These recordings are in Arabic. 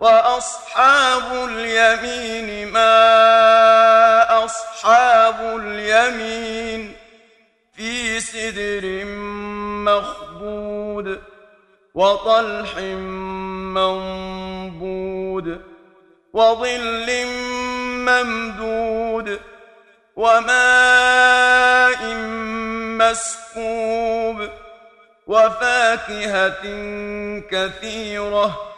وأصحاب اليمين ما أصحاب اليمين في سدر مخضود وطلح منضود وظل ممدود وماء مسكوب وفاكهة كثيرة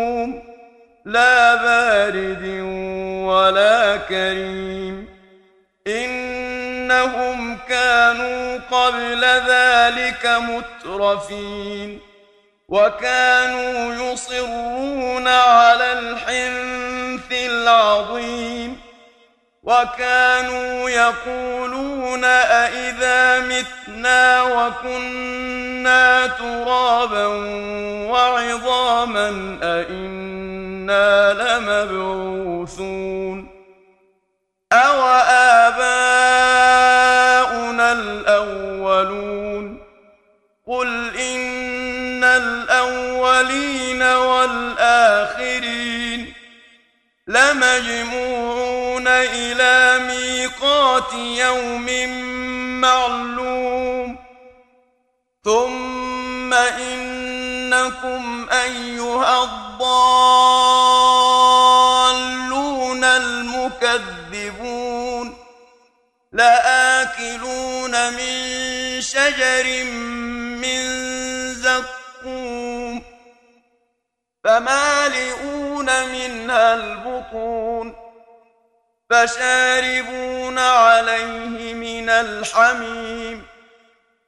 لا بارد ولا كريم. إنهم كانوا قبل ذلك مترفين. وكانوا يصرون على الحنث العظيم. وكانوا يقولون أئذا متنا وكنا ترابا وعظاما أئنا لمبعوثون أو آباؤنا الأولون قل إن الأولين والآخرين لمجموعون إلى ميقات يوم معلوم ثم إنكم أيها الضالون المؤمنون تكذبون لآكلون من شجر من زقوم فمالئون منها البطون فشاربون عليه من الحميم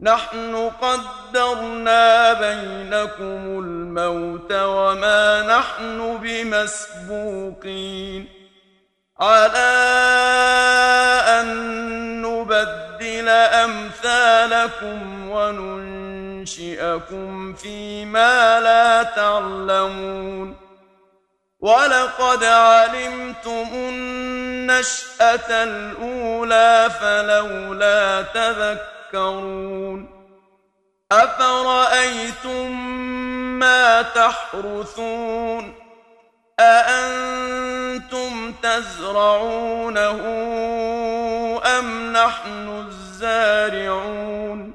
نحن قدرنا بينكم الموت وما نحن بمسبوقين. على أن نبدل أمثالكم وننشئكم فيما لا تعلمون. ولقد علمتم النشأة الأولى فلولا تذكرون تذكرون أفرأيتم ما تحرثون أأنتم تزرعونه أم نحن الزارعون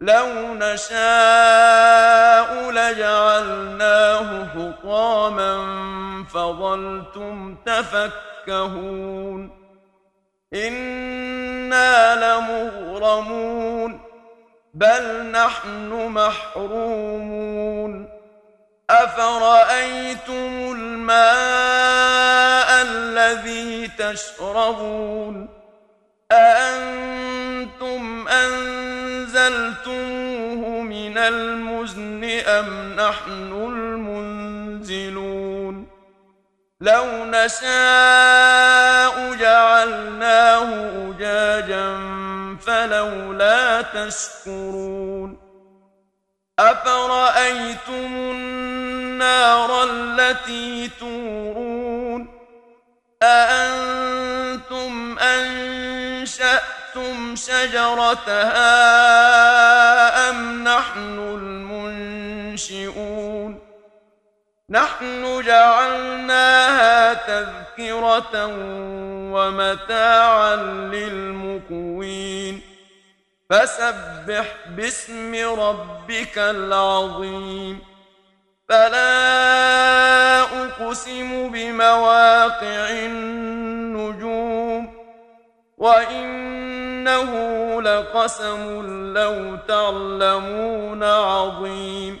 لو نشاء لجعلناه حطاما فظلتم تفكهون أنا لمغرمون بل نحن محرومون افرايتم الماء الذي تشربون اانتم انزلتموه من المزن ام نحن المنزلون لو نشاء جعلناه أجاجا فلولا تشكرون أفرأيتم النار التي تورون أأنتم أنشأتم شجرتها أم نحن المنشئون نحن جعلناها تذكرة ومتاعا للمقوين. فسبح باسم ربك العظيم. فلا أقسم بمواقع النجوم. وإنه لقسم لو تعلمون عظيم.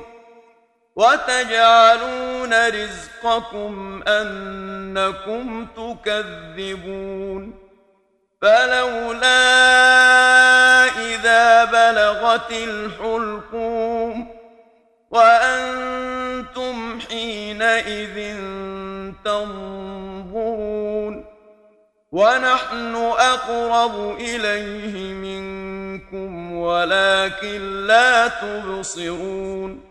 وتجعلون رزقكم أنكم تكذبون فلولا إذا بلغت الحلقوم وأنتم حينئذ تنظرون ونحن أقرب إليه منكم ولكن لا تبصرون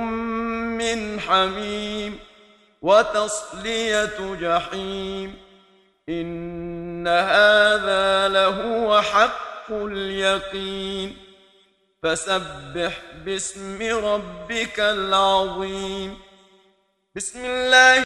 من حميم وتصلية جحيم إن هذا لهو حق اليقين فسبح باسم ربك العظيم. بسم الله